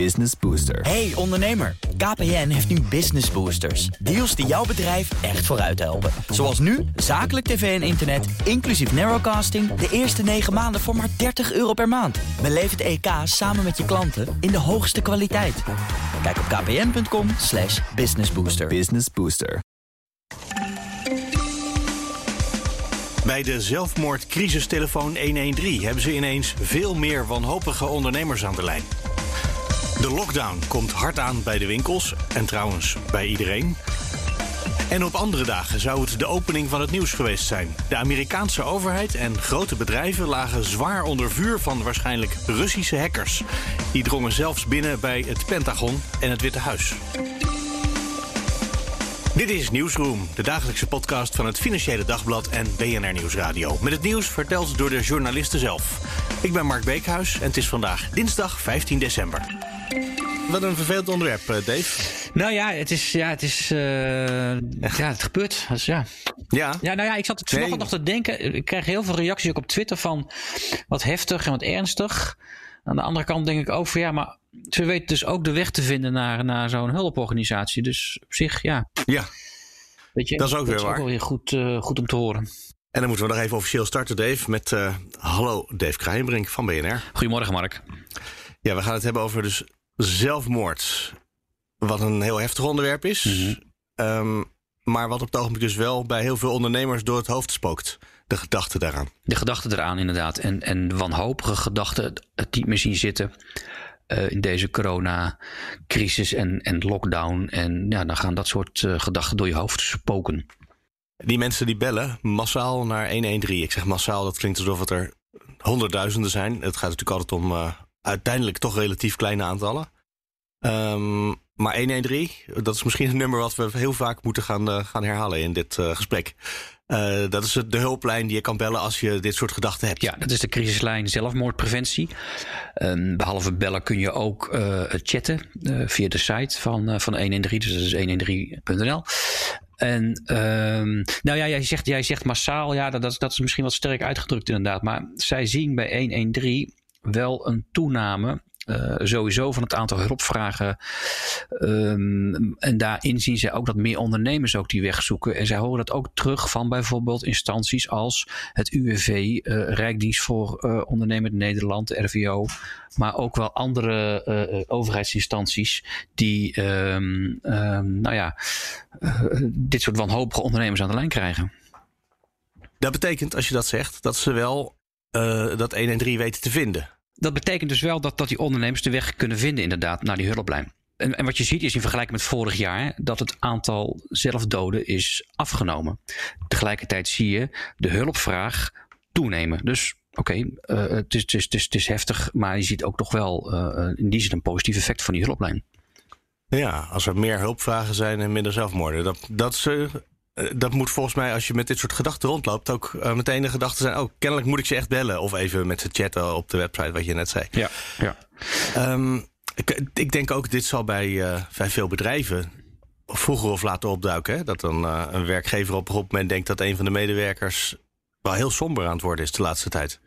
Business Booster. Hey ondernemer, KPN heeft nu Business Boosters. Deals die jouw bedrijf echt vooruit helpen. Zoals nu, zakelijk tv en internet, inclusief narrowcasting... de eerste 9 maanden voor maar 30 euro per maand. Beleef het EK samen met je klanten in de hoogste kwaliteit. Kijk op kpn.com slash businessbooster. Business Booster. Bij de zelfmoordcrisistelefoon 113 hebben ze ineens veel meer wanhopige ondernemers aan de lijn. De lockdown komt hard aan bij de winkels en trouwens bij iedereen. En op andere dagen zou het de opening van het nieuws geweest zijn. De Amerikaanse overheid en grote bedrijven lagen zwaar onder vuur van waarschijnlijk Russische hackers. Die drongen zelfs binnen bij het Pentagon en het Witte Huis. Dit is Nieuwsroom, de dagelijkse podcast van het Financiële Dagblad en BNR Nieuwsradio. Met het nieuws verteld door de journalisten zelf. Ik ben Mark Beekhuis en het is vandaag dinsdag 15 december. Wat een vervelend onderwerp, eh, Dave. Nou ja, het is. Ja, het, is uh, ja, het gebeurt. Dus ja. Ja. ja, nou ja, ik zat het vanochtend nog te denken. Ik krijg heel veel reacties ook op Twitter van wat heftig en wat ernstig. Aan de andere kant denk ik ook van ja, maar ze weten dus ook de weg te vinden naar, naar zo'n hulporganisatie. Dus op zich, ja. Ja. Weet je, dat is ook weer is waar. Ook wel weer goed, uh, goed om te horen. En dan moeten we nog even officieel starten, Dave, met uh, hallo Dave Kraaienbrink van BNR. Goedemorgen, Mark. Ja, we gaan het hebben over dus zelfmoord. Wat een heel heftig onderwerp is. Mm -hmm. um, maar wat op het ogenblik dus wel bij heel veel ondernemers door het hoofd spookt. De gedachte daaraan. De gedachte eraan, inderdaad. En, en wanhopige gedachten het niet meer zien zitten. Uh, in deze coronacrisis en, en lockdown. En ja, dan gaan dat soort uh, gedachten door je hoofd spoken. Die mensen die bellen massaal naar 113. Ik zeg massaal, dat klinkt alsof het er honderdduizenden zijn. Het gaat natuurlijk altijd om uh, uiteindelijk toch relatief kleine aantallen. Um, maar 113, dat is misschien een nummer wat we heel vaak moeten gaan, uh, gaan herhalen in dit uh, gesprek. Uh, dat is de hulplijn die je kan bellen als je dit soort gedachten hebt. Ja, dat is de crisislijn zelfmoordpreventie. Um, behalve bellen kun je ook chatten via de site van, van 113, dus dat is 113.nl. En um, nou ja, jij zegt, jij zegt massaal, ja, dat, dat is misschien wat sterk uitgedrukt inderdaad. Maar zij zien bij 113 wel een toename uh, sowieso van het aantal hulpvragen. Um, en daarin zien zij ook dat meer ondernemers ook die weg zoeken. En zij horen dat ook terug van bijvoorbeeld instanties als het UWV, uh, Rijksdienst voor uh, Ondernemend Nederland, RVO. Maar ook wel andere overheidsinstanties die um, um, nou ja, dit soort wanhopige ondernemers aan de lijn krijgen. Dat betekent, als je dat zegt, dat ze wel dat 113 weten te vinden. Dat betekent dus wel dat, dat die ondernemers de weg kunnen vinden, inderdaad, naar die hulplijn. En, en wat je ziet is in vergelijking met vorig jaar dat het aantal zelfdoden is afgenomen. Tegelijkertijd zie je de hulpvraag toenemen. Dus oké, okay, uh, het, is, het, is, het, is, het is heftig, maar je ziet ook toch wel uh, in die zin een positief effect van die hulplijn. Ja, als er meer hulpvragen zijn en minder zelfmoorden. Dat, dat is uh, dat moet volgens mij, als je met dit soort gedachten rondloopt, ook uh, meteen de gedachte zijn: oh, kennelijk moet ik ze echt bellen. Of even met ze chatten op de website, wat je net zei. Ja, ja. Um, ik, ik, denk ook, dit zal bij, uh, bij veel bedrijven vroeger of later opduiken. Hè? Dat dan uh, een werkgever op een moment denkt dat een van de medewerkers wel heel somber aan het worden is de laatste tijd.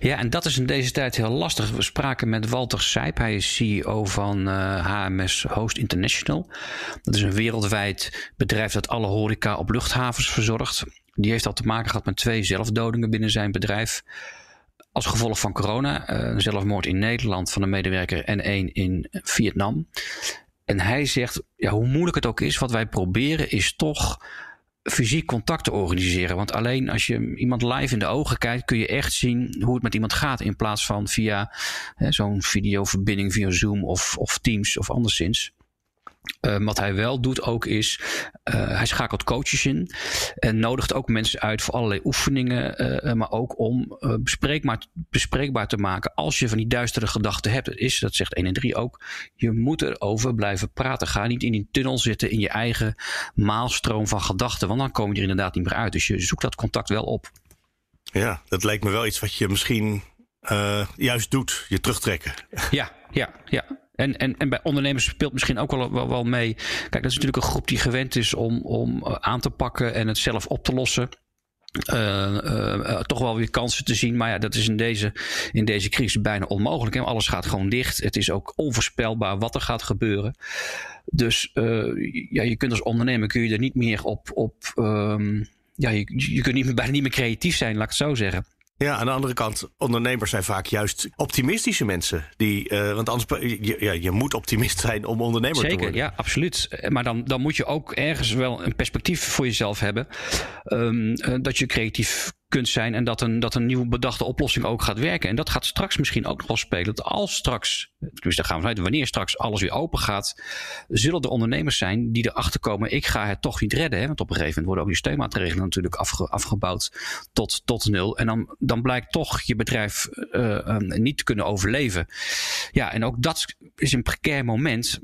Ja, en dat is in deze tijd heel lastig. We spraken met Walter Sijp. Hij is CEO van HMS Host International. Dat is een wereldwijd bedrijf dat alle horeca op luchthavens verzorgt. Die heeft al te maken gehad met twee zelfdodingen binnen zijn bedrijf. Als gevolg van corona. Uh, een zelfmoord in Nederland van een medewerker en één in Vietnam. En hij zegt, ja, hoe moeilijk het ook is, wat wij proberen is toch fysiek contact te organiseren. Want alleen als je iemand live in de ogen kijkt, kun je echt zien hoe het met iemand gaat. In plaats van via zo'n videoverbinding via Zoom of, of Teams of anderszins. Uh, wat hij wel doet ook is, uh, hij schakelt coaches in en nodigt ook mensen uit voor allerlei oefeningen, uh, maar ook om bespreekbaar, bespreekbaar te maken als je van die duistere gedachten hebt. Is, dat zegt 1 en 3 ook, je moet erover blijven praten. Ga niet in die tunnel zitten in je eigen maalstroom van gedachten, want dan kom je er inderdaad niet meer uit. Dus je zoekt dat contact wel op. Ja, dat lijkt me wel iets wat je misschien juist doet, je terugtrekken. Ja, ja, ja. En, en, en bij ondernemers speelt misschien ook wel, wel, mee. Kijk, dat is natuurlijk een groep die gewend is om, om aan te pakken en het zelf op te lossen. toch wel weer kansen te zien. Maar ja, dat is in deze, in deze crisis bijna onmogelijk. Alles gaat gewoon dicht. Het is ook onvoorspelbaar wat er gaat gebeuren. Dus ja, je kunt als ondernemer kun je er niet meer op. op ehm, ja, je, kunt niet, bijna niet meer creatief zijn, laat ik het zo zeggen. Ja, aan de andere kant, ondernemers zijn vaak juist optimistische mensen. Die, uh, want anders, je, ja, je moet optimist zijn om ondernemer Zeker, te worden. Zeker, ja, absoluut. Maar dan, dan moet je ook ergens wel een perspectief voor jezelf hebben. Um, dat je creatief kunt zijn en dat een, dat een nieuw bedachte oplossing ook gaat werken. En dat gaat straks misschien ook nog wel spelen. Dat als straks, dus daar gaan we vanuit, wanneer straks alles weer open gaat, zullen er ondernemers zijn die erachter komen, ik ga het toch niet redden. Hè? Want op een gegeven moment worden ook die steunmaatregelen natuurlijk afge, afgebouwd tot, tot nul. En dan, dan blijkt toch je bedrijf uh, niet te kunnen overleven. Ja, en ook dat is een precair moment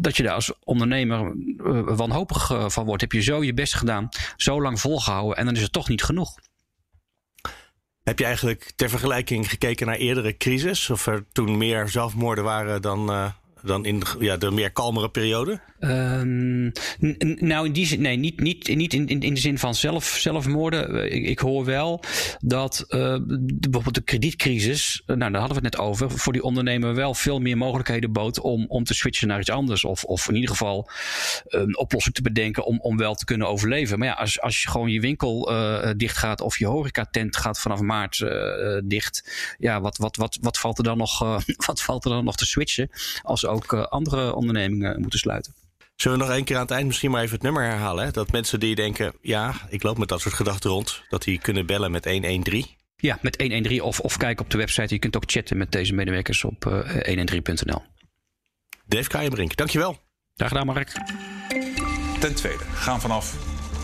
dat je daar als ondernemer uh, wanhopig van wordt. Heb je zo je best gedaan, zo lang volgehouden en dan is het toch niet genoeg. Heb je eigenlijk ter vergelijking gekeken naar eerdere crisis? Of er toen meer zelfmoorden waren dan, uh, dan in ja, de meer kalmere periode? Um, nou, in die zin, nee, niet, niet, niet in, in, in de zin van zelf, zelfmoorden. Ik, ik hoor wel dat uh, bijvoorbeeld de kredietcrisis, nou daar hadden we het net over, voor die ondernemer wel veel meer mogelijkheden bood om, om te switchen naar iets anders. Of, of in ieder geval een oplossing te bedenken om, om wel te kunnen overleven. Maar ja, als, als je gewoon je winkel dicht gaat of je horecatent gaat vanaf maart dicht, ja, wat, wat, wat, wat, valt er dan nog, wat valt er dan nog te switchen als ook andere ondernemingen moeten sluiten? Zullen we nog één keer aan het eind misschien maar even het nummer herhalen? Hè? Dat mensen die denken, ja, ik loop met dat soort gedachten rond, dat die kunnen bellen met 113. Ja, met 113 of, of kijk op de website. Je kunt ook chatten met deze medewerkers op uh, 113.nl. Dave Keijenbrink, dankjewel. Graag gedaan, Mark. Ten tweede gaan vanaf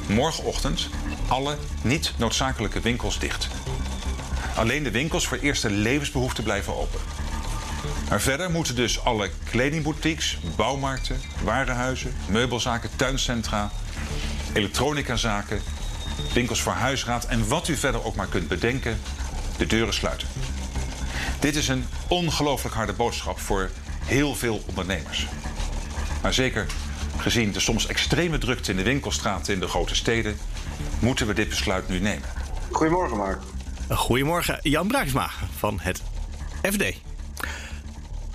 morgenochtend alle niet noodzakelijke winkels dicht. Alleen de winkels voor eerste levensbehoeften blijven open. Maar verder moeten dus alle kledingboutiques, bouwmarkten, warenhuizen, meubelzaken, tuincentra, elektronicazaken, winkels voor huisraad en wat u verder ook maar kunt bedenken, de deuren sluiten. Dit is een ongelooflijk harde boodschap voor heel veel ondernemers. Maar zeker gezien de soms extreme drukte in de winkelstraten in de grote steden, moeten we dit besluit nu nemen. Goedemorgen, Mark. Goedemorgen, Jan Braaksma van het FD.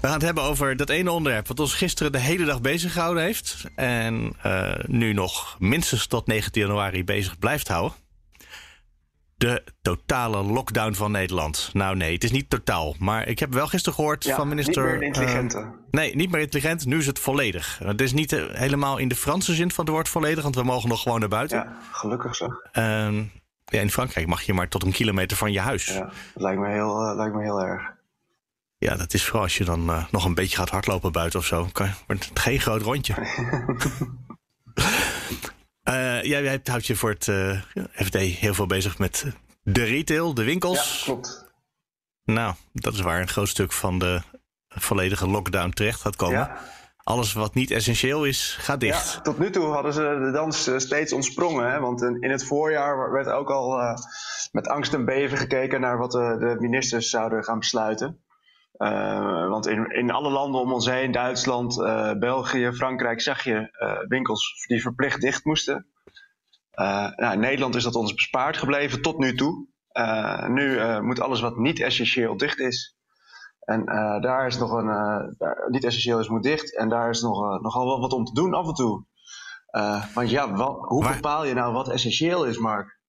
We gaan het hebben over dat ene onderwerp wat ons gisteren de hele dag bezig gehouden heeft. En uh, nu nog minstens tot 19 januari bezig blijft houden. De totale lockdown van Nederland. Nou nee, het is niet totaal. Maar ik heb wel gisteren gehoord ja, van minister... Niet meer intelligente. Uh, nee, niet meer intelligent. Nu is het volledig. Het is niet uh, helemaal in de Franse zin van het woord volledig. Want we mogen nog gewoon naar buiten. Ja, gelukkig zo. ja, in Frankrijk mag je maar tot een kilometer van je huis. Ja, dat lijkt me heel, lijkt me heel erg. Ja, dat is vooral als je dan uh, nog een beetje gaat hardlopen buiten of zo. Kan, wordt het geen groot rondje. uh, jij houdt je voor het uh, FD heel veel bezig met de retail, de winkels. Ja, klopt. Nou, dat is waar een groot stuk van de volledige lockdown terecht gaat komen. Ja. Alles wat niet essentieel is, gaat dicht. Ja, tot nu toe hadden ze de dans steeds ontsprongen. Hè? Want in het voorjaar werd ook al met angst en beven gekeken naar wat de, de ministers zouden gaan besluiten. Uh, want in, in alle landen om ons heen, Duitsland, uh, België, Frankrijk, zag je uh, winkels die verplicht dicht moesten. nou, in Nederland is dat ons bespaard gebleven tot nu toe. nu moet alles wat niet essentieel dicht is. En daar is nog een, daar, niet essentieel is, moet dicht. En daar is nog, nogal wel wat om te doen af en toe. want ja, wat, hoe bepaal je nou wat essentieel is, Mark?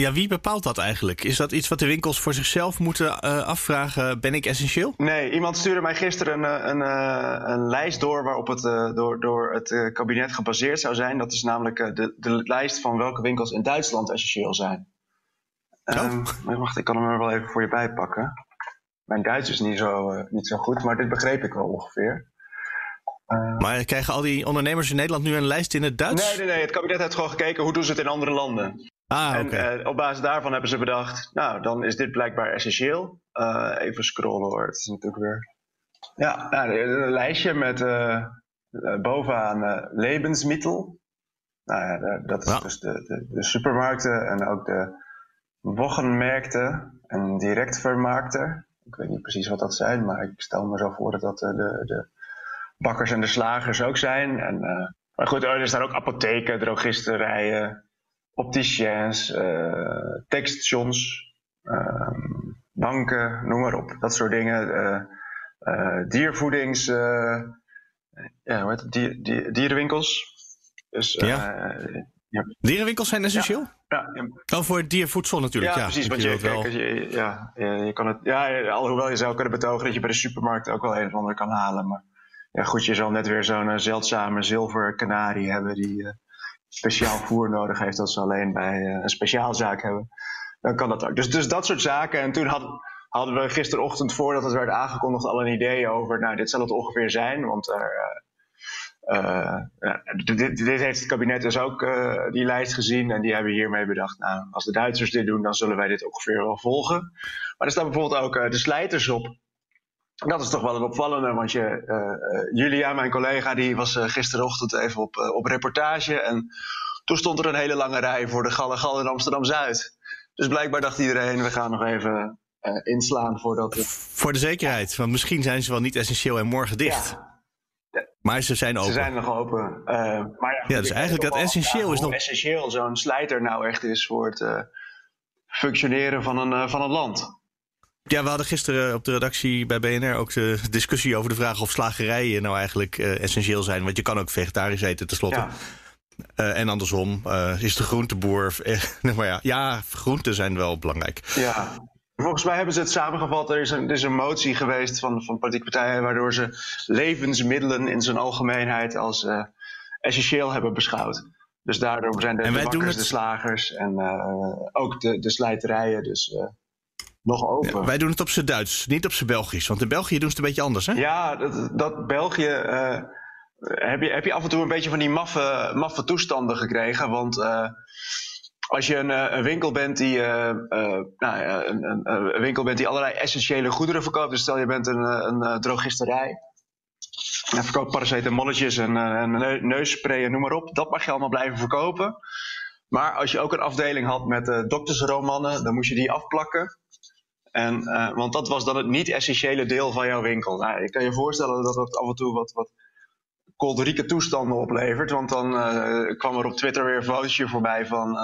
Ja, wie bepaalt dat eigenlijk? Is dat iets wat de winkels voor zichzelf moeten uh, afvragen? Ben ik essentieel? Nee, iemand stuurde mij gisteren een, een, een, een lijst door waarop het uh, door, door het kabinet gebaseerd zou zijn. Dat is namelijk de, de lijst van welke winkels in Duitsland essentieel zijn. Oh. Um, wacht, ik kan hem er wel even voor je bijpakken. Mijn Duits is niet zo, niet zo goed, maar dit begreep ik wel ongeveer. maar krijgen al die ondernemers in Nederland nu een lijst in het Duits? Nee, nee, nee. Het kabinet heeft gewoon gekeken hoe doen ze het in andere landen. Ah, en okay. uh, op basis daarvan hebben ze bedacht, nou, dan is dit blijkbaar essentieel. Uh, even scrollen hoor, het is natuurlijk weer. Ja, nou, een lijstje met uh, bovenaan levensmittel. Nou ja, dat is Ja. dus de, de, de supermarkten en ook de wochenmerkten en directvermarkten. Ik weet niet precies wat dat zijn, maar ik stel me zo voor dat dat de, de bakkers en de slagers ook zijn. En, maar goed, er staan ook apotheken, drogisterijen, opticiens, ehm, banken, noem maar op. Dat soort dingen. diervoedings... ja, hoe heet het? Dier, dier, dierenwinkels. Dus, ja. Ja. Dierenwinkels zijn essentieel? Ja. ja. Oh, voor diervoedsel natuurlijk. Ja, precies. Want je, wel... je, ja, je, kan het, ja, alhoewel je zou kunnen betogen dat je bij de supermarkt ook wel een of ander kan halen. Maar ja, goed, je zal net weer zo'n uh, zeldzame zilverkanarie hebben die uh, speciaal voer nodig heeft als ze alleen bij uh, een speciaalzaak hebben. Dan kan dat ook. Dus, dus dat soort zaken. En toen had, hadden we gisterochtend voordat het werd aangekondigd al een idee over, nou, dit zal het ongeveer zijn. Want er uh, dit, dit, heeft het kabinet dus ook die lijst gezien en die hebben hiermee bedacht, nou, als de Duitsers dit doen, dan zullen wij dit ongeveer wel volgen. Maar er staan bijvoorbeeld ook de slijters op. Dat is toch wel een opvallende, want je, Julia, mijn collega, die was gisterochtend even op, op reportage en toen stond er een hele lange rij voor de Gallegal in Amsterdam-Zuid. Dus blijkbaar dacht iedereen, we gaan nog even inslaan voordat... Het... Voor de zekerheid, want misschien zijn ze wel niet essentieel en morgen dicht. Ja. Maar ze zijn open. Ze zijn nog open. Maar ja, ja, dus eigenlijk dat essentieel is nog. essentieel zo'n slijter nou echt is voor het functioneren van een, van een land. Ja, we hadden gisteren op de redactie bij BNR ook de discussie over de vraag of slagerijen nou eigenlijk essentieel zijn. Want je kan ook vegetarisch eten tenslotte. Ja. en andersom, is de groenteboer. maar ja, ja, groenten zijn wel belangrijk. Ja, Volgens mij hebben ze het samengevat. Er is een, er is een motie geweest van, van politieke partijen. waardoor ze levensmiddelen in zijn algemeenheid als essentieel hebben beschouwd. Dus daardoor zijn de, de bakkers, de slagers en ook de, de slijterijen dus nog open. Ja, wij doen het op z'n Duits, niet op z'n Belgisch. Want in België doen ze het een beetje anders, hè? Ja, dat, dat België. heb, je, heb je af en toe een beetje van die maffe, maffe toestanden gekregen? Want als je een, eh, een, winkel bent die, uh, uh, nou, een, een, een, winkel bent die allerlei essentiële goederen verkoopt. Dus stel je bent een, een, drogisterij. En verkoopt paracetamolletjes en, en neusspray en noem maar op. Dat mag je allemaal blijven verkopen. Maar als je ook een afdeling had met doktersromannen, dan moest je die afplakken. En, want dat was dan het niet-essentiële deel van jouw winkel. Nou, je kan je voorstellen dat dat af en toe wat, wat kolderieke toestanden oplevert. Want dan kwam er op Twitter weer een fotootje voorbij van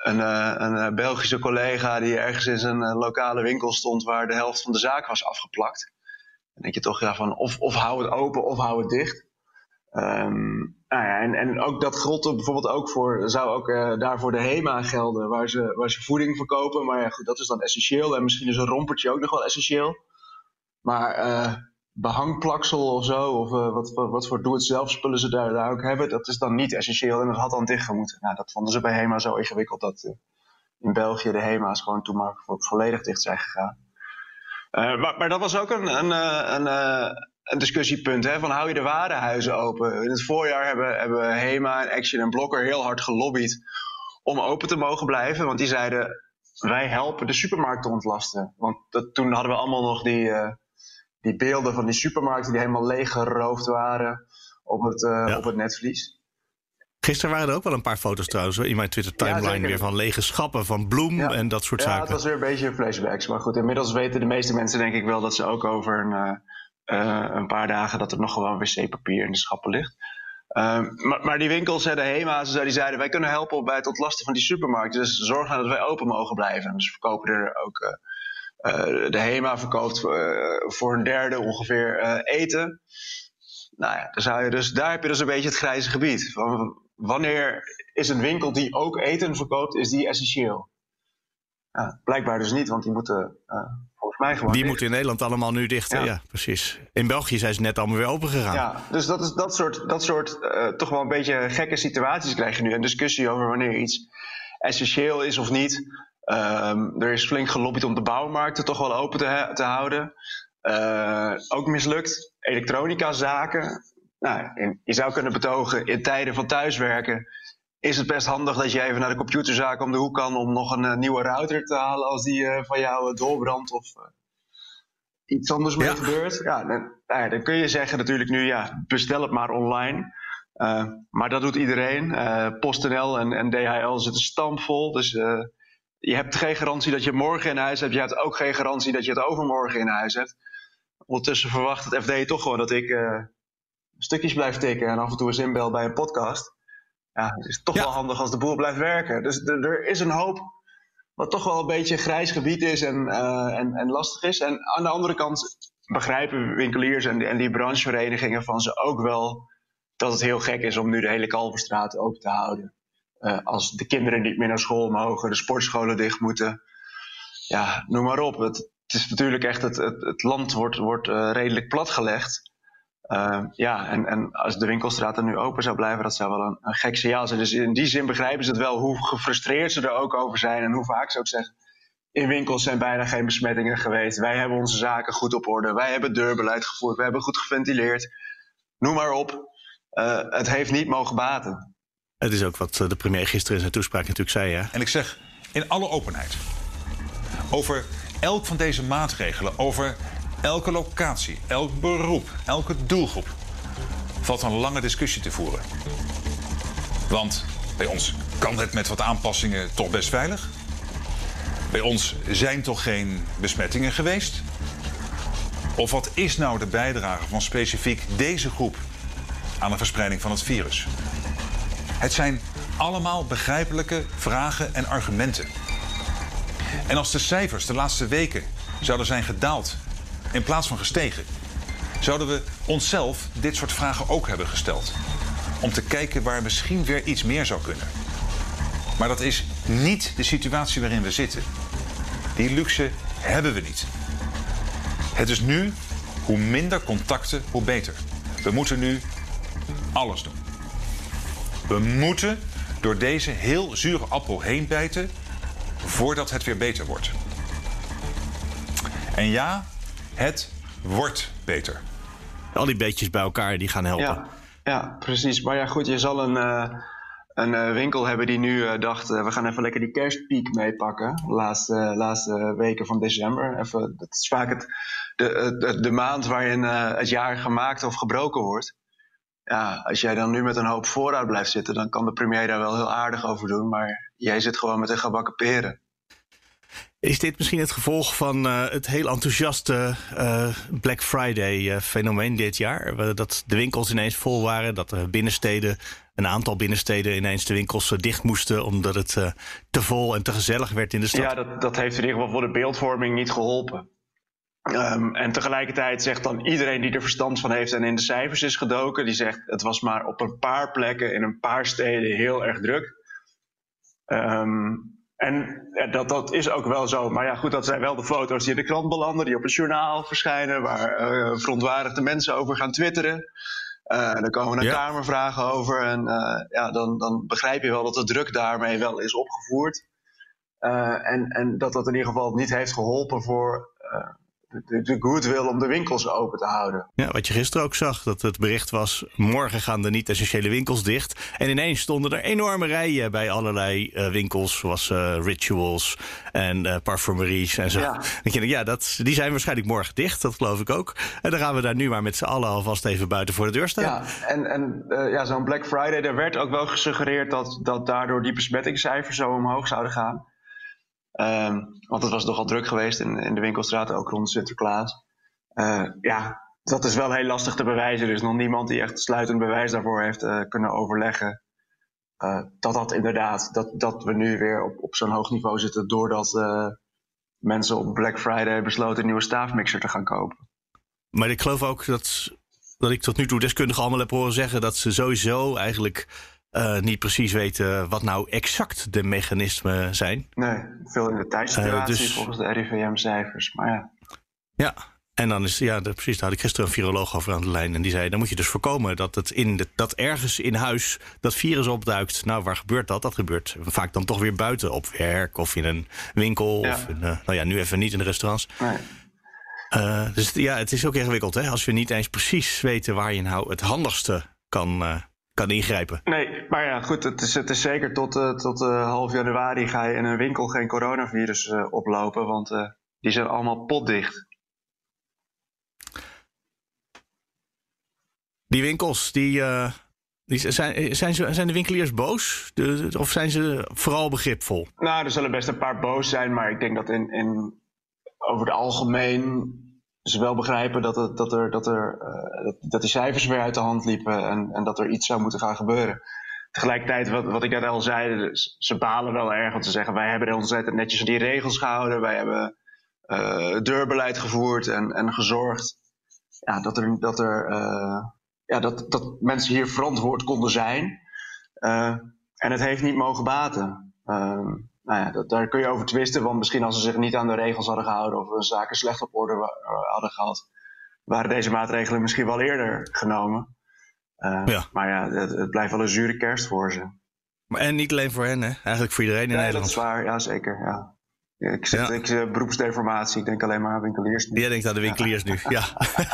een, eh, een eh, Belgische collega die ergens in zijn eh, lokale winkel stond waar de helft van de zaak was afgeplakt. Dan denk je toch ja, van of, of hou het open of hou het dicht. Um, nou ja, en, en ook dat geldt bijvoorbeeld ook voor, zou ook uh, daarvoor de HEMA gelden, waar ze, waar ze voeding verkopen. Maar ja, goed, dat is dan essentieel. En misschien is een rompertje ook nog wel essentieel. Maar uh, behangplaksel of zo, of uh, wat, wat, wat, voor doe-het-zelf spullen ze daar, ook hebben, dat is dan niet essentieel en dat had dan dicht moeten. Nou, dat vonden ze bij HEMA zo ingewikkeld dat in België de HEMA's gewoon toen maar volledig dicht zijn gegaan. Maar, maar, dat was ook een, een, een, een discussiepunt, hè, van hou je de warenhuizen open? In het voorjaar hebben, hebben HEMA en Action en Blokker heel hard gelobbyd om open te mogen blijven, want die zeiden wij helpen de supermarkt te ontlasten. Want dat, toen hadden we allemaal nog die die beelden van die supermarkten die helemaal leeggeroofd waren op het, uh, op het netvlies. Gisteren waren er ook wel een paar foto's trouwens in mijn Twitter timeline weer van lege schappen van bloem en dat soort zaken. Ja, het was weer een beetje flashbacks. Maar goed, inmiddels weten de meeste mensen denk ik wel dat ze ook over een, uh, een paar dagen dat er nog gewoon wc-papier in de schappen ligt. Uh, maar, maar, die winkels, de HEMA's, die zeiden wij kunnen helpen bij het ontlasten van die supermarkten. Dus zorg nou dat wij open mogen blijven. Dus verkopen er ook uh, de HEMA verkoopt voor een derde ongeveer eten. Nou ja, dan zou je dus, daar heb je dus een beetje het grijze gebied. Wanneer is een winkel die ook eten verkoopt, is die essentieel? Blijkbaar dus niet, want die moeten gewoon. Die moeten in Nederland allemaal nu dicht. Ja. ja. precies. In België zijn ze net allemaal weer open gegaan. Ja, dus dat, is, dat soort, dat soort toch wel een beetje gekke situaties krijg je nu. Een discussie over wanneer iets essentieel is of niet. Um, er is flink gelobbyd om de bouwmarkten toch wel open te, te houden. Uh, ook mislukt. Elektronica-zaken. Nou, je zou kunnen betogen, in tijden van thuiswerken is het best handig dat je even naar de computerzaak om de hoek kan om nog een uh, nieuwe router te halen als die uh, van jou doorbrandt of iets anders mee gebeurt. Ja, dan, nou ja, dan, kun je zeggen natuurlijk nu, ja, bestel het maar online. maar dat doet iedereen. PostNL en, en DHL zitten stampvol. Dus je hebt geen garantie dat je het morgen in huis hebt. Je hebt ook geen garantie dat je het overmorgen in huis hebt. Ondertussen verwacht het FD toch gewoon dat ik stukjes blijf tikken en af en toe eens inbel bij een podcast. Ja, het is toch wel handig als de boel blijft werken. Dus er is een hoop wat toch wel een beetje grijs gebied is en, uh, en, en lastig is. En aan de andere kant begrijpen winkeliers en, en die brancheverenigingen van ze ook wel dat het heel gek is om nu de hele Kalverstraat open te houden. Uh, als de kinderen niet meer naar school mogen, de sportscholen dicht moeten. Ja, noem maar op. Het, het is natuurlijk echt, het, het, het land wordt, wordt uh, redelijk platgelegd. Uh, ja, en, en als de winkelstraten nu open zou blijven, dat zou wel een, een gek signaal zijn. Dus in die zin begrijpen ze het wel hoe gefrustreerd ze er ook over zijn en hoe vaak ze ook zeggen. In winkels zijn bijna geen besmettingen geweest. Wij hebben onze zaken goed op orde. Wij hebben deurbeleid gevoerd. We hebben goed geventileerd. Noem maar op. Uh, het heeft niet mogen baten. Het is ook wat de premier gisteren in zijn toespraak natuurlijk zei. Hè? En ik zeg in alle openheid over elk van deze maatregelen, over elke locatie, elk beroep, elke doelgroep valt een lange discussie te voeren. Want bij ons kan het met wat aanpassingen toch best veilig. Bij ons zijn toch geen besmettingen geweest. Of wat is nou de bijdrage van specifiek deze groep aan de verspreiding van het virus? Het zijn allemaal begrijpelijke vragen en argumenten. En als de cijfers de laatste weken zouden zijn gedaald in plaats van gestegen, zouden we onszelf dit soort vragen ook hebben gesteld. Om te kijken waar misschien weer iets meer zou kunnen. Maar dat is niet de situatie waarin we zitten. Die luxe hebben we niet. Het is nu hoe minder contacten, hoe beter. We moeten nu alles doen. We moeten door deze heel zure appel heen bijten voordat het weer beter wordt. En ja, het wordt beter. Al die beetjes bij elkaar die gaan helpen. Ja, ja precies. Maar ja, goed, je zal een, uh, een uh, winkel hebben die nu uh, dacht: we gaan even lekker die kerstpiek meepakken. De laatste, laatste weken van december. Even, dat is vaak het, de, de, de maand waarin het jaar gemaakt of gebroken wordt. Ja, als jij dan nu met een hoop voorraad blijft zitten, dan kan de premier daar wel heel aardig over doen. Maar jij zit gewoon met een gebakken peren. Is dit misschien het gevolg van uh, het heel enthousiaste uh, Black Friday-fenomeen uh, dit jaar? Dat de winkels ineens vol waren, dat er binnensteden, een aantal binnensteden ineens de winkels dicht moesten omdat het te vol en te gezellig werd in de stad? Ja, dat, dat heeft in ieder geval voor de beeldvorming niet geholpen. Um, en tegelijkertijd zegt dan iedereen die er verstand van heeft en in de cijfers is gedoken, die zegt het was maar op een paar plekken in een paar steden heel erg druk. Um, en ja, dat, dat is ook wel zo. Maar ja, goed, dat zijn wel de foto's die in de krant belanden, die op het journaal verschijnen, waar uh, verontwaardigde mensen over gaan twitteren. Uh, dan komen er ja. kamervragen over. En uh, ja, dan, dan begrijp je wel dat de druk daarmee wel is opgevoerd. en, en dat dat in ieder geval niet heeft geholpen voor de, de goodwill om de winkels open te houden. Ja, wat je gisteren ook zag, dat het bericht was... morgen gaan de niet-essentiële winkels dicht. En ineens stonden er enorme rijen bij allerlei uh, winkels... zoals uh, rituals en uh, parfumeries en zo. Ja, je, ja dat, die zijn waarschijnlijk morgen dicht, dat geloof ik ook. En dan gaan we daar nu maar met z'n allen alvast even buiten voor de deur staan. Ja, en, en ja, zo'n Black Friday, daar werd ook wel gesuggereerd... Dat, dat daardoor die besmettingscijfers zo omhoog zouden gaan... Um, want het was nogal druk geweest in, in de winkelstraat, ook rond Sinterklaas. Uh, ja, dat is wel heel lastig te bewijzen. Er is nog niemand die echt sluitend bewijs daarvoor heeft uh, kunnen overleggen. Uh, dat dat inderdaad, dat, dat we nu weer op, op zo'n hoog niveau zitten doordat mensen op Black Friday besloten een nieuwe staafmixer te gaan kopen. Maar ik geloof ook dat, dat ik tot nu toe deskundigen allemaal heb horen zeggen dat ze sowieso eigenlijk uh, niet precies weten wat nou exact de mechanismen zijn. Nee, veel in de tijdsituatie uh, dus, volgens de RIVM-cijfers. Maar ja. Ja, en dan is, ja, precies, daar had ik gisteren een viroloog over aan de lijn. En die zei, dan moet je dus voorkomen dat, het in de, dat ergens in huis dat virus opduikt. Nou, waar gebeurt dat? Dat gebeurt vaak dan toch weer buiten, op werk of in een winkel. Ja. Of in, uh, nou ja, nu even niet in de restaurants. Nee. Uh, dus ja, het is ook ingewikkeld, hè? Als we niet eens precies weten waar je nou het handigste kan, uh, kan ingrijpen. Nee, maar ja, goed, het is, het is zeker tot, uh, tot uh, half januari ga je in een winkel geen coronavirus uh, oplopen, want die zijn allemaal potdicht. Die winkels, die, die zijn, zijn, ze, zijn de winkeliers boos? De, of zijn ze vooral begripvol? Nou, er zullen best een paar boos zijn, maar ik denk dat in, in over het algemeen ze wel begrijpen dat, dat, er, dat, er, uh, dat, die cijfers weer uit de hand liepen en, en dat er iets zou moeten gaan gebeuren. tegelijkertijd, wat, wat ik net al zei, ze balen wel erg. Want ze zeggen, wij hebben ons netjes aan die regels gehouden. Wij hebben uh, deurbeleid gevoerd en, en gezorgd ja, dat, er, dat, er, uh, ja, dat, dat mensen hier verantwoord konden zijn. En het heeft niet mogen baten. Ehm, nou ja, dat, daar kun je over twisten, want misschien als ze zich niet aan de regels hadden gehouden of hun zaken slecht op orde hadden gehad, waren deze maatregelen misschien wel eerder genomen. Uh, ja. Maar ja, het, het, blijft wel een zure kerst voor ze. Maar en niet alleen voor hen, hè? Eigenlijk voor iedereen in nee, Nederland. dat is waar, ja zeker. Ja. Ik zit ja. ik, uh, beroepsdeformatie. Ik denk alleen maar aan winkeliers nu. Jij denkt aan de winkeliers ja. nu, ja.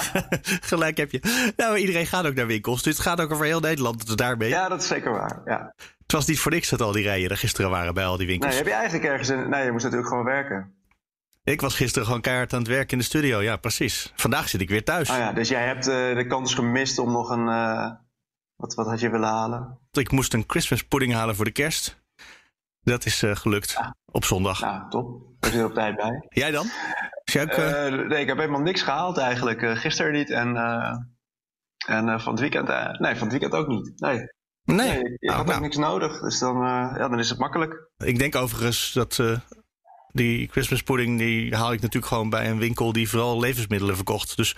Gelijk heb je. Nou, iedereen gaat ook naar winkels. Dus het gaat ook over heel Nederland. Daarmee. Ja, dat is zeker waar. Ja. Het was niet voor niks dat al die rijen er gisteren waren bij al die winkels. Nee, heb je eigenlijk ergens... In... Nee, je moest natuurlijk gewoon werken. Ik was gisteren gewoon keihard aan het werk in de studio. Ja, precies. Vandaag zit ik weer thuis. Oh ja, dus jij hebt uh, de kans gemist om nog een... Uh, wat, wat had je willen halen? Ik moest een Christmas pudding halen voor de kerst. Dat is uh, gelukt. Ja. Op zondag. Ja, top. Er zit op tijd bij. Jij dan? Ook, nee, ik heb helemaal niks gehaald eigenlijk. gisteren niet en, en van het weekend... nee, van het weekend ook niet. Nee. Nee, nee ik had nou. ook niks nodig, dus dan, uh, ja, dan is het makkelijk. Ik denk overigens dat uh, die Christmas pudding, die haal ik natuurlijk gewoon bij een winkel die vooral levensmiddelen verkocht. Dus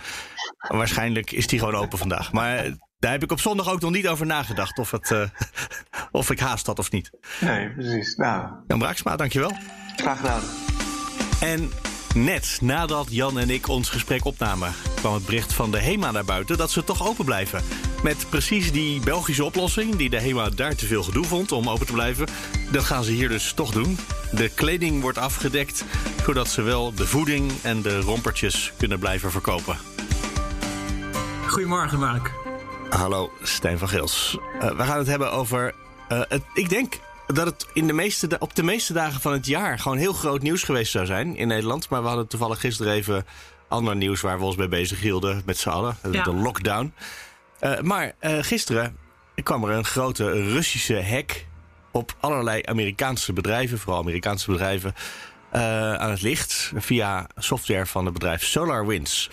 waarschijnlijk is die gewoon open vandaag. Maar daar heb ik op zondag ook nog niet over nagedacht of, het, uh, of ik haast had of niet. Nee, precies. Nou. Jan Braaksma, dankjewel. Graag gedaan. En Net nadat Jan en ik ons gesprek opnamen, kwam het bericht van de HEMA naar buiten dat ze toch open blijven. Met precies die Belgische oplossing, die de HEMA daar te veel gedoe vond om open te blijven. Dat gaan ze hier dus toch doen. De kleding wordt afgedekt, zodat ze wel de voeding en de rompertjes kunnen blijven verkopen. Goedemorgen, Mark. Hallo, Stijn van Gils. Uh, we gaan het hebben over. Uh, het, ik denk dat het in de meeste, op de meeste dagen van het jaar gewoon heel groot nieuws geweest zou zijn in Nederland. Maar we hadden toevallig gisteren even ander nieuws waar we ons mee bezig hielden met z'n allen. De lockdown. Uh, maar uh, gisteren kwam er een grote Russische hack op allerlei Amerikaanse bedrijven, vooral Amerikaanse bedrijven, uh, aan het licht via software van het bedrijf SolarWinds.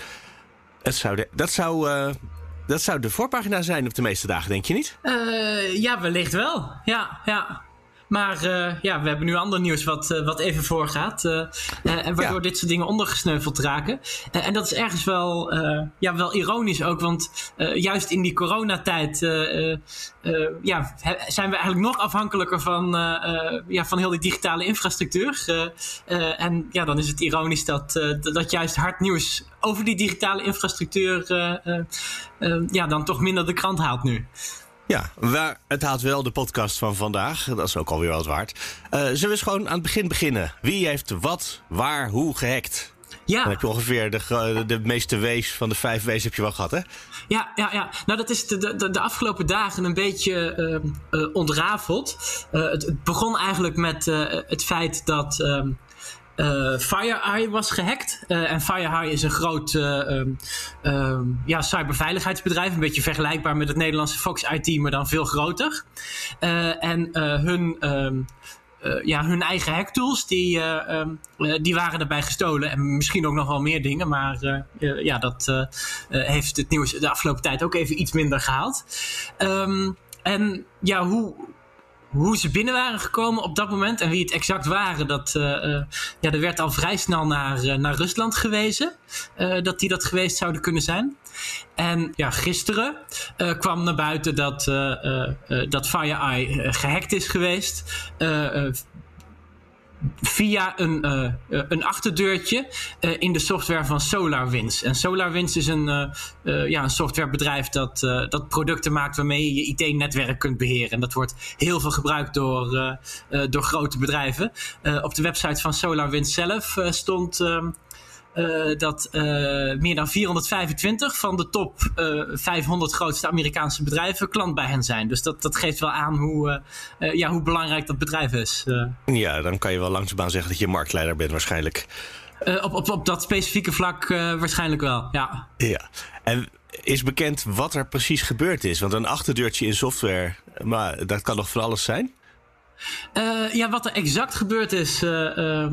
Het zou de, dat zou dat zou de voorpagina zijn op de meeste dagen, denk je niet? Ja, wellicht wel. Ja, ja. Maar uh, ja, we hebben nu ander nieuws wat, uh, wat even voorgaat. Uh, en waardoor ja. dit soort dingen ondergesneuveld raken. en dat is ergens wel, ja, wel ironisch ook. Want juist in die coronatijd ja, zijn we eigenlijk nog afhankelijker van, ja, van heel die digitale infrastructuur. en ja, dan is het ironisch dat, dat juist hard nieuws over die digitale infrastructuur ja, dan toch minder de krant haalt nu. Ja, waar, het haalt wel de podcast van vandaag. Dat is ook alweer wat waard. Uh, zullen we eens gewoon aan het begin beginnen? Wie heeft wat, waar, hoe gehackt? Ja. Dan heb je ongeveer de, de meeste wees van de vijf wees heb je wel gehad, hè? Ja, ja, ja. Nou, dat is de, de, de afgelopen dagen een beetje uh, uh, ontrafeld. Het, het, begon eigenlijk met het feit dat ehm, uh, FireEye was gehackt. Uh, en FireEye is een groot uh, um, um, ja, cyberveiligheidsbedrijf. Een beetje vergelijkbaar met het Nederlandse Fox IT, maar dan veel groter. en hun, um, ja, hun eigen hacktools, die, die waren erbij gestolen. En misschien ook nog wel meer dingen. Maar ja, dat heeft het nieuws de afgelopen tijd ook even iets minder gehaald. en ja, hoe, hoe ze binnen waren gekomen op dat moment en wie het exact waren, dat, uh, uh, ja, er werd al vrij snel naar, uh, naar Rusland gewezen. dat die dat geweest zouden kunnen zijn. En ja, gisteren kwam naar buiten dat, dat FireEye gehackt is geweest via een, uh, een achterdeurtje uh, in de software van SolarWinds. En SolarWinds is een, ja, een softwarebedrijf dat, dat producten maakt waarmee je je IT-netwerk kunt beheren. En dat wordt heel veel gebruikt door, door grote bedrijven. op de website van SolarWinds zelf stond ehm, uh, dat uh, meer dan 425 van de top uh, eh, 500 grootste Amerikaanse bedrijven klant bij hen zijn. Dus dat, dat geeft wel aan hoe, ja, hoe belangrijk dat bedrijf is. Ja, dan kan je wel langzaamaan zeggen dat je marktleider bent waarschijnlijk. op, op, op dat specifieke vlak waarschijnlijk wel, ja. Ja, en is bekend wat er precies gebeurd is? Want een achterdeurtje in software, maar dat kan nog van alles zijn? Uh, ja, wat er exact gebeurd is. Uh, uh,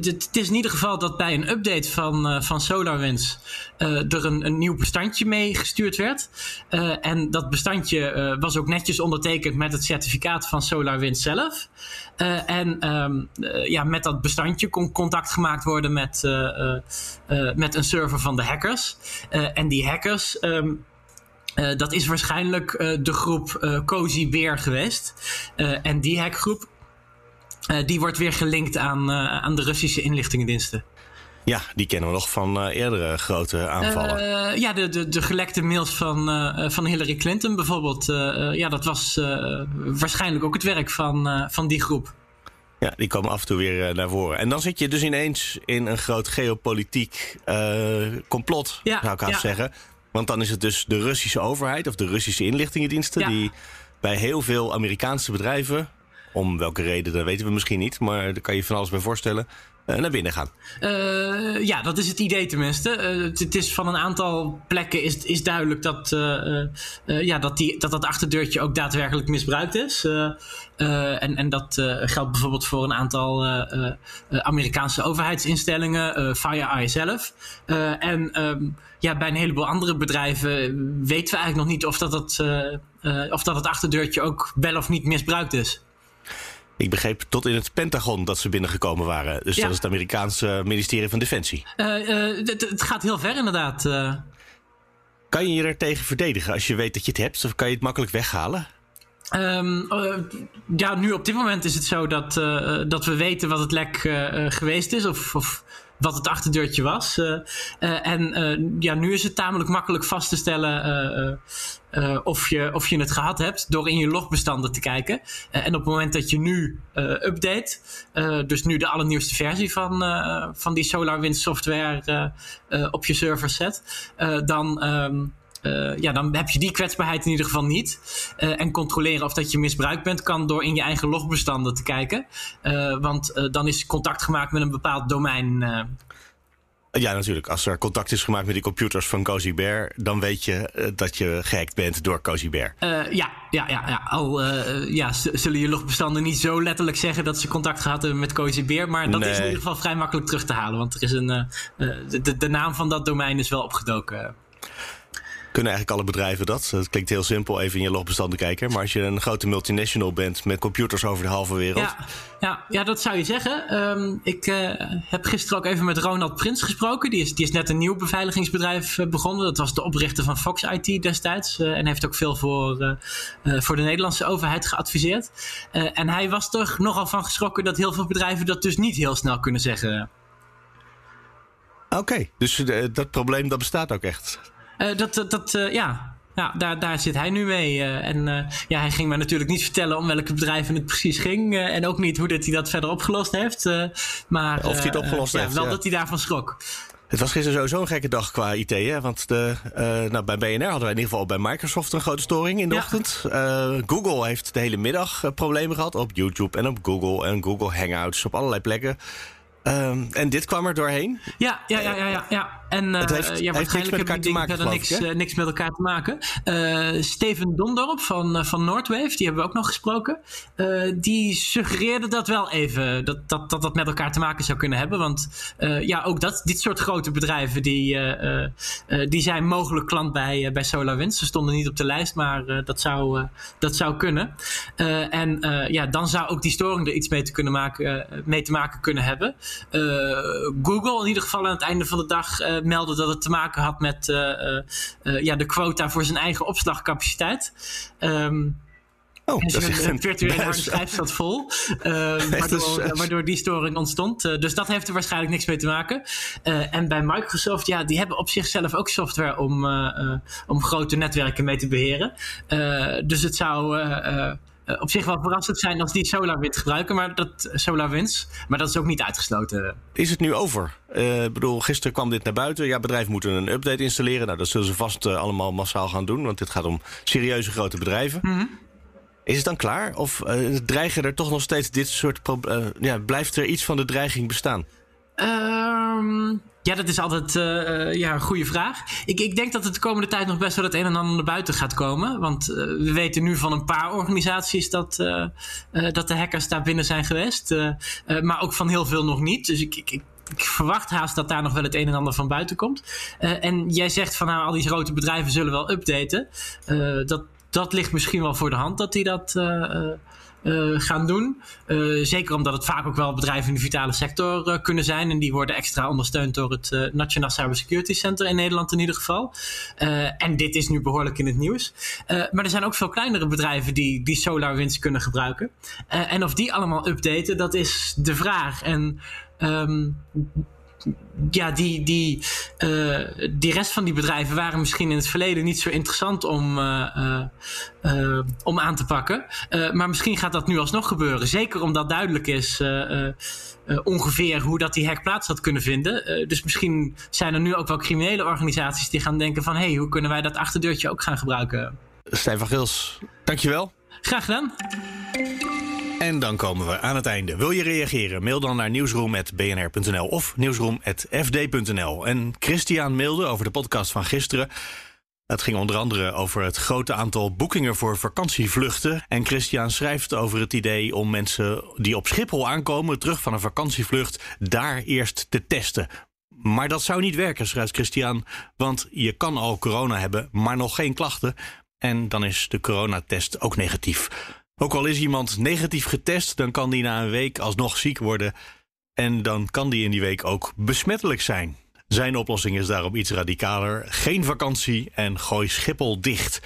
het is in ieder geval dat bij een update van, van SolarWinds. er een, een, nieuw bestandje mee gestuurd werd. en dat bestandje was ook netjes ondertekend met het certificaat van SolarWinds zelf. en um, ja, met dat bestandje kon contact gemaakt worden met, met een server van de hackers. en die hackers. Um, uh, dat is waarschijnlijk uh, de groep uh, Cozy Bear geweest. en die hackgroep, die wordt weer gelinkt aan, aan de Russische inlichtingendiensten. Ja, die kennen we nog van eerdere grote aanvallen. ja, de, de, de gelekte mails van, van Hillary Clinton bijvoorbeeld. ja, dat was waarschijnlijk ook het werk van, van die groep. Ja, die komen af en toe weer naar voren. En dan zit je dus ineens in een groot geopolitiek complot, ja, zou ik haast ja. zeggen. Want dan is het dus de Russische overheid of de Russische inlichtingendiensten die bij heel veel Amerikaanse bedrijven, om welke reden, dat weten we misschien niet, maar daar kan je van alles bij voorstellen, uh, naar binnen gaan. Uh, ja, dat is het idee tenminste. Uh, het, is van een aantal plekken is, is duidelijk dat, ja, dat, die, dat dat achterdeurtje ook daadwerkelijk misbruikt is. en, en dat geldt bijvoorbeeld voor een aantal Amerikaanse overheidsinstellingen, FireEye zelf. en um, ja, bij een heleboel andere bedrijven weten we eigenlijk nog niet of dat, het, of dat het achterdeurtje ook wel of niet misbruikt is. Ik begreep tot in het Pentagon dat ze binnengekomen waren. Dus dat is het Amerikaanse ministerie van Defensie. Uh, uh, het, gaat heel ver inderdaad. Uh. Kan je je er tegen verdedigen als je weet dat je het hebt? Of kan je het makkelijk weghalen? Um, ja, nu op dit moment is het zo dat, dat we weten wat het lek geweest is. Of, of wat het achterdeurtje was. Uh, uh, en uh, ja, nu is het tamelijk makkelijk vast te stellen of, je, of je het gehad hebt door in je logbestanden te kijken. en op het moment dat je nu update, dus nu de allernieuwste versie van, van die SolarWinds software op je server zet, dan. Um, uh, ja, dan heb je die kwetsbaarheid in ieder geval niet. Uh, en controleren of dat je misbruikt bent, kan door in je eigen logbestanden te kijken. Uh, want dan is contact gemaakt met een bepaald domein. Ja, natuurlijk. Als er contact is gemaakt met die computers van Cozy Bear, dan weet je dat je gehackt bent door Cozy Bear. ja, ja, ja, ja. Al ja, zullen je logbestanden niet zo letterlijk zeggen dat ze contact gehad hebben met Cozy Bear, maar dat is in ieder geval vrij makkelijk terug te halen. Want er is een, de, de naam van dat domein is wel opgedoken. Kunnen eigenlijk alle bedrijven dat? Het klinkt heel simpel, even in je logbestanden kijken. Maar als je een grote multinational bent met computers over de halve wereld. Ja, ja, ja dat zou je zeggen. Um, ik uh, heb gisteren ook even met Ronald Prins gesproken. Die is, die is net een nieuw beveiligingsbedrijf uh, begonnen. Dat was de oprichter van Fox IT destijds. Uh, en heeft ook veel voor, voor de Nederlandse overheid geadviseerd. en hij was er nogal van geschrokken dat heel veel bedrijven dat dus niet heel snel kunnen zeggen. Oké, dus dat probleem dat bestaat ook echt. Uh, dat, dat, uh, ja, ja, daar, daar zit hij nu mee. Uh, en ja, hij ging mij natuurlijk niet vertellen om welke bedrijven het precies ging. en ook niet hoe dat hij dat verder opgelost heeft. maar, of hij het opgelost heeft. Wel dat hij daarvan schrok. Het was gisteren sowieso een gekke dag qua IT. Hè? Want de, nou, bij BNR hadden wij in ieder geval bij Microsoft een grote storing in de ochtend. Google heeft de hele middag problemen gehad op YouTube en op Google en Google Hangouts op allerlei plekken. Um, en dit kwam er doorheen? Ja, ja, ja, ja. ja. En uh, het heeft, ja, waarschijnlijk hebben die verder niks, uh, niks met elkaar te maken. Uh, Steven Dondorp van, van Noordwave, die hebben we ook nog gesproken. die suggereerde dat wel even, dat dat, dat dat met elkaar te maken zou kunnen hebben. Want ja, ook dat, dit soort grote bedrijven, die, die zijn mogelijk klant bij, bij SolarWinds. Ze stonden niet op de lijst, maar dat, zou, dat zou kunnen. en ja, dan zou ook die storing er iets mee te, kunnen maken, mee te maken kunnen hebben. Google in ieder geval aan het einde van de dag uh, meldde dat het te maken had met uh, ja, de quota voor zijn eigen opslagcapaciteit. Um, Oh, dat is een virtuele harde schijf zat vol. Uh, waardoor, waardoor, die storing ontstond. Uh, dus dat heeft er waarschijnlijk niks mee te maken. En bij Microsoft, ja, die hebben op zichzelf ook software om, om grote netwerken mee te beheren. dus het zou op zich wel verrassend zijn als die SolarWinds gebruiken, maar dat SolarWinds, maar dat is ook niet uitgesloten. Is het nu over? Uh, ik bedoel, gisteren kwam dit naar buiten. Ja, bedrijven moeten een update installeren. Nou, dat zullen ze vast uh, allemaal massaal gaan doen, want dit gaat om serieuze grote bedrijven. Mm -hmm. Is het dan klaar? Of dreigen er toch nog steeds dit soort ja, blijft er iets van de dreiging bestaan? Um, Ja, dat is altijd uh, ja, een goede vraag. Ik, ik denk dat het de komende tijd nog best wel het een en ander naar buiten gaat komen. Want uh, we weten nu van een paar organisaties dat, dat de hackers daar binnen zijn geweest. maar ook van heel veel nog niet. Dus ik, ik, ik verwacht haast dat daar nog wel het een en ander van buiten komt. En jij zegt van nou, al die grote bedrijven zullen wel updaten. Dat, dat ligt misschien wel voor de hand dat die dat uh, gaan doen. zeker omdat het vaak ook wel bedrijven in de vitale sector kunnen zijn. En die worden extra ondersteund door het Nationaal Cybersecurity Center in Nederland in ieder geval. en dit is nu behoorlijk in het nieuws. maar er zijn ook veel kleinere bedrijven die, die SolarWinds kunnen gebruiken. en of die allemaal updaten, dat is de vraag. En Um, ja, die, die, uh, die rest van die bedrijven waren misschien in het verleden niet zo interessant om, uh, uh, om aan te pakken. maar misschien gaat dat nu alsnog gebeuren. Zeker omdat duidelijk is ongeveer hoe dat die hack plaats had kunnen vinden. dus misschien zijn er nu ook wel criminele organisaties die gaan denken van... hé, hey, hoe kunnen wij dat achterdeurtje ook gaan gebruiken? Stijn van Gils, dankjewel. Graag gedaan. En dan komen we aan het einde. Wil je reageren? Mail dan naar nieuwsroom.bnr.nl of nieuwsroom.fd.nl. En Christian mailde over de podcast van gisteren. Het ging onder andere over het grote aantal boekingen voor vakantievluchten. En Christian schrijft over het idee om mensen die op Schiphol aankomen, terug van een vakantievlucht, daar eerst te testen. Maar dat zou niet werken, schrijft Christian. Want je kan al corona hebben, maar nog geen klachten. En dan is de coronatest ook negatief. Ook al is iemand negatief getest, dan kan die na een week alsnog ziek worden. En dan kan die in die week ook besmettelijk zijn. Zijn oplossing is daarom iets radicaler. Geen vakantie en gooi Schiphol dicht.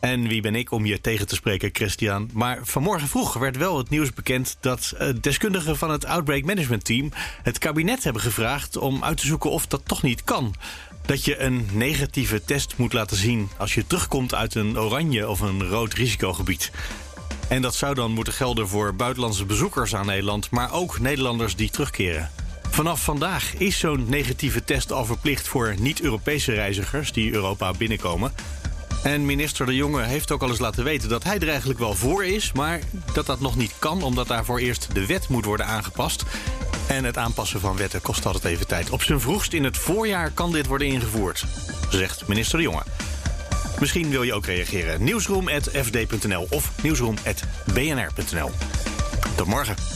En wie ben ik om je tegen te spreken, Christian? Maar vanmorgen vroeg werd wel het nieuws bekend dat eh, deskundigen van het Outbreak Management Team het kabinet hebben gevraagd om uit te zoeken of dat toch niet kan dat je een negatieve test moet laten zien als je terugkomt uit een oranje of een rood risicogebied. En dat zou dan moeten gelden voor buitenlandse bezoekers aan Nederland, maar ook Nederlanders die terugkeren. Vanaf vandaag is zo'n negatieve test al verplicht voor niet-Europese reizigers die Europa binnenkomen. En minister De Jonge heeft ook al eens laten weten dat hij er eigenlijk wel voor is, maar dat dat nog niet kan, omdat daarvoor eerst de wet moet worden aangepast. En het aanpassen van wetten kost altijd even tijd. Op zijn vroegst in het voorjaar kan dit worden ingevoerd, zegt minister De Jonge. Misschien wil je ook reageren. Nieuwsroom.fd.nl of nieuwsroom.bnr.nl. Tot morgen.